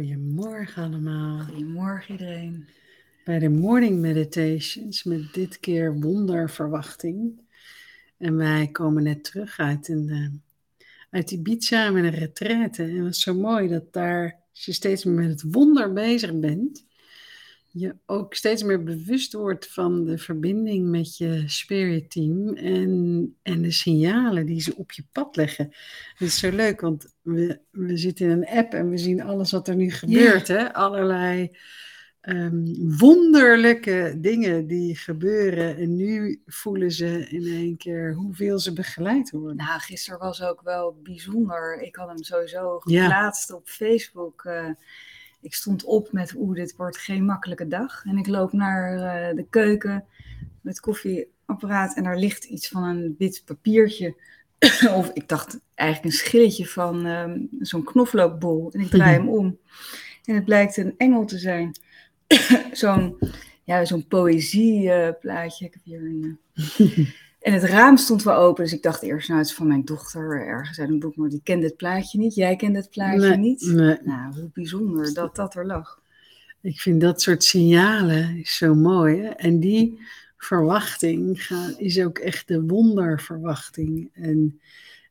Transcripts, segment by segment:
Goedemorgen allemaal. Goedemorgen iedereen. Bij de Morning Meditations met dit keer wonderverwachting. En wij komen net terug uit, een, uit Ibiza met een retraite. En het was zo mooi dat daar, als je steeds meer met het wonder bezig bent, je ook steeds meer bewust wordt van de verbinding met je spirit team en, en de signalen die ze op je pad leggen. Het is zo leuk, want we, we zitten in een app en we zien alles wat er nu gebeurt. Hè? Allerlei um, wonderlijke dingen die gebeuren. En nu voelen ze in één keer hoeveel ze begeleid worden. Nou, gisteren was ook wel bijzonder. Ik had hem sowieso geplaatst op Facebook. Uh, ik stond op met, oeh, dit wordt geen makkelijke dag. En ik loop naar uh, de keuken met koffieapparaat en daar ligt iets van een wit papiertje. of ik dacht eigenlijk een schilletje van um, zo'n knoflookbol. En ik draai hem om. En het blijkt een engel te zijn. zo'n ja, zo'n poëzieplaatje. Uh, ik heb hier een... Uh... En het raam stond wel open, dus ik dacht eerst, nou, het is van mijn dochter ergens uit een boek, maar die kende het plaatje niet. Jij kent het plaatje niet. Nee. Nou, hoe bijzonder dat dat er lag. Ik vind dat soort signalen zo mooi. Hè? En die verwachting gaat, is ook echt de wonderverwachting. En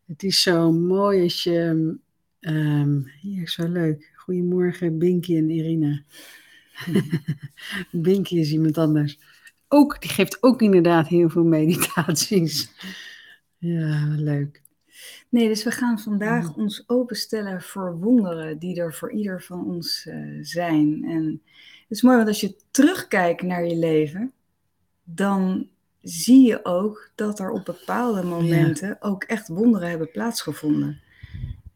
het is zo mooi als je. Um, hier, zo leuk. Goedemorgen, Binky en Irina. Binky is iemand anders ook, die geeft ook inderdaad heel veel meditaties. Ja, leuk. Nee, dus we gaan vandaag ons openstellen voor wonderen die er voor ieder van ons uh, zijn. En het is mooi, want als je terugkijkt naar je leven, dan zie je ook dat er op bepaalde momenten ja. ook echt wonderen hebben plaatsgevonden.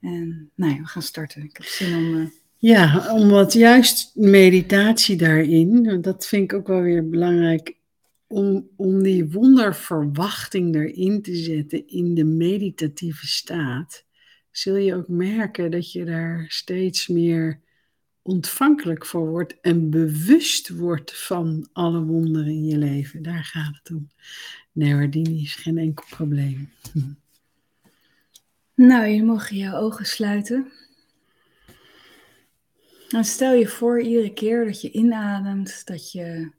En nou ja, we gaan starten. Ik heb zin om. Uh, ja, omdat juist meditatie daarin, dat vind ik ook wel weer belangrijk om, om die wonderverwachting erin te zetten in de meditatieve staat, zul je ook merken dat je daar steeds meer ontvankelijk voor wordt en bewust wordt van alle wonderen in je leven. Daar gaat het om. Nee die is geen enkel probleem. Nou, je mag je ogen sluiten. En stel je voor iedere keer dat je inademt, dat je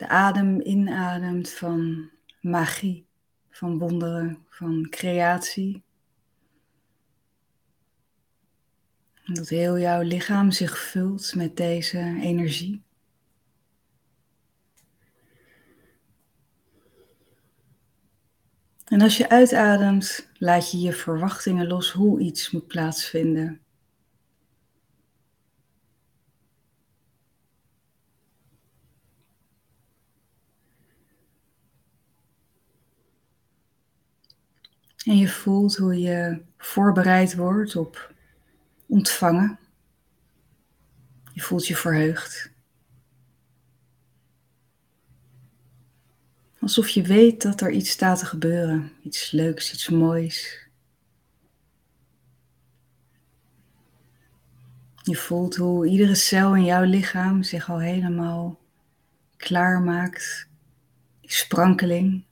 de adem inademt van magie, van wonderen, van creatie. Dat heel jouw lichaam zich vult met deze energie. En als je uitademt, laat je je verwachtingen los hoe iets moet plaatsvinden. En je voelt hoe je voorbereid wordt op ontvangen. Je voelt je verheugd. Alsof je weet dat er iets staat te gebeuren. Iets leuks, iets moois. Je voelt hoe iedere cel in jouw lichaam zich al helemaal klaarmaakt. Die sprankeling.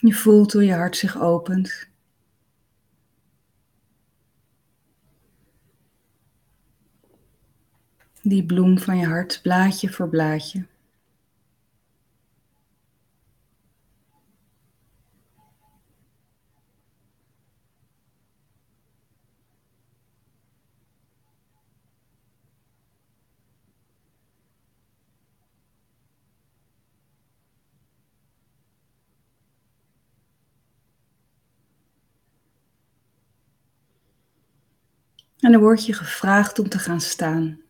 Je voelt hoe je hart zich opent. Die bloem van je hart, blaadje voor blaadje. En dan word je gevraagd om te gaan staan.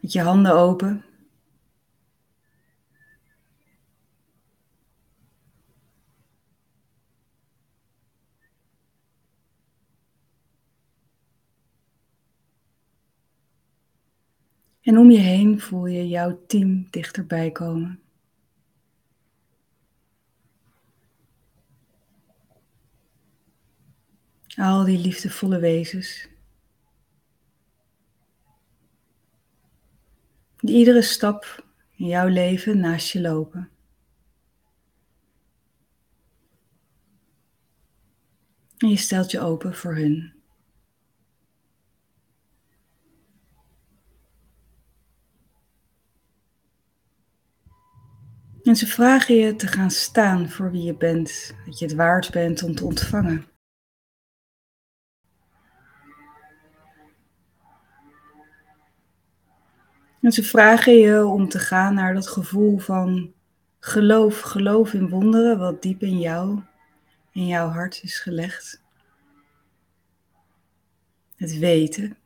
Met je handen open. En om je heen voel je jouw team dichterbij komen. Al die liefdevolle wezens. Die iedere stap in jouw leven naast je lopen. En je stelt je open voor hun. En ze vragen je te gaan staan voor wie je bent, dat je het waard bent om te ontvangen. En ze vragen je om te gaan naar dat gevoel van geloof, geloof in wonderen, wat diep in jou, in jouw hart is gelegd. Het weten.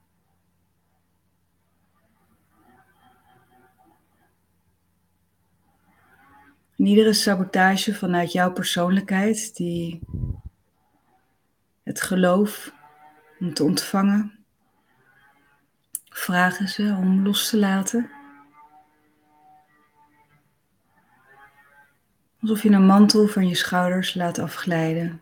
En iedere sabotage vanuit jouw persoonlijkheid, die het geloof om te ontvangen, vragen ze om los te laten. Alsof je een mantel van je schouders laat afglijden.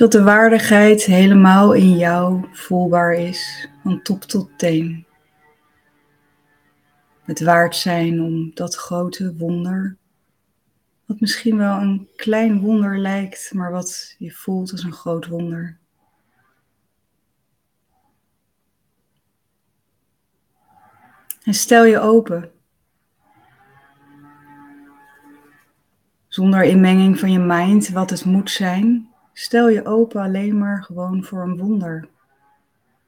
Zodat de waardigheid helemaal in jou voelbaar is, van top tot teen. Het waard zijn om dat grote wonder, wat misschien wel een klein wonder lijkt, maar wat je voelt als een groot wonder. En stel je open. Zonder inmenging van je mind wat het moet zijn, Stel je open alleen maar gewoon voor een wonder.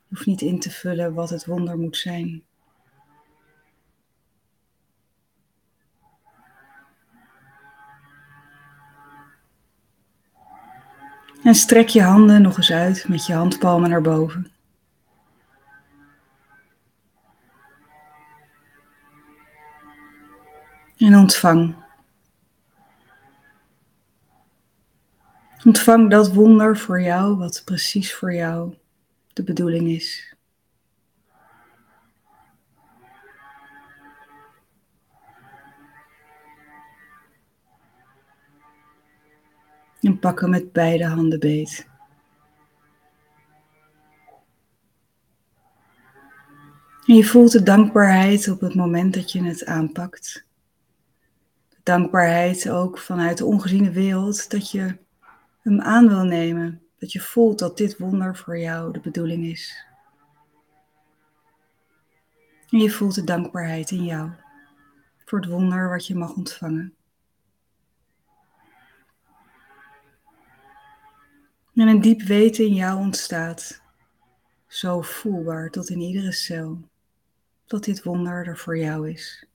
Je hoeft niet in te vullen wat het wonder moet zijn. En strek je handen nog eens uit met je handpalmen naar boven. En ontvang. Ontvang dat wonder voor jou, wat precies voor jou de bedoeling is. En pak hem met beide handen beet. En je voelt de dankbaarheid op het moment dat je het aanpakt. Dankbaarheid ook vanuit de ongeziene wereld dat je hem aan wil nemen. Dat je voelt dat dit wonder voor jou de bedoeling is. En je voelt de dankbaarheid in jou voor het wonder wat je mag ontvangen. En een diep weten in jou ontstaat, zo voelbaar tot in iedere cel, dat dit wonder er voor jou is.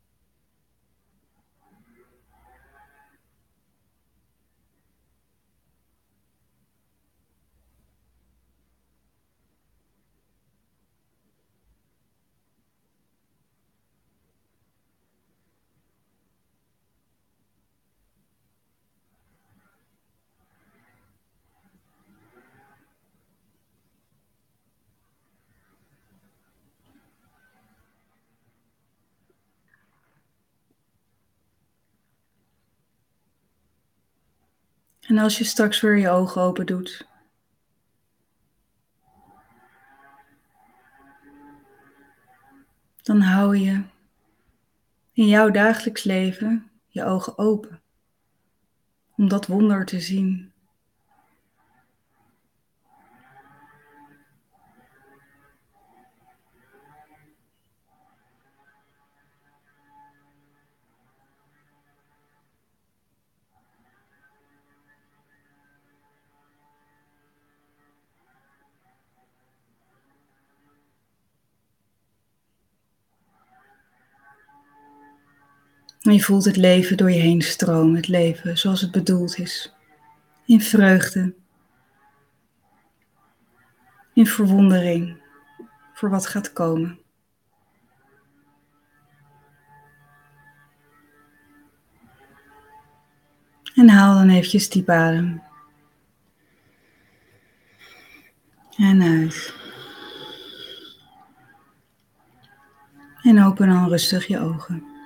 En als je straks weer je ogen open doet, dan hou je in jouw dagelijks leven je ogen open om dat wonder te zien. En je voelt het leven door je heen stromen, het leven zoals het bedoeld is. In vreugde. In verwondering voor wat gaat komen. En haal dan eventjes diep adem. En uit. En open dan rustig je ogen.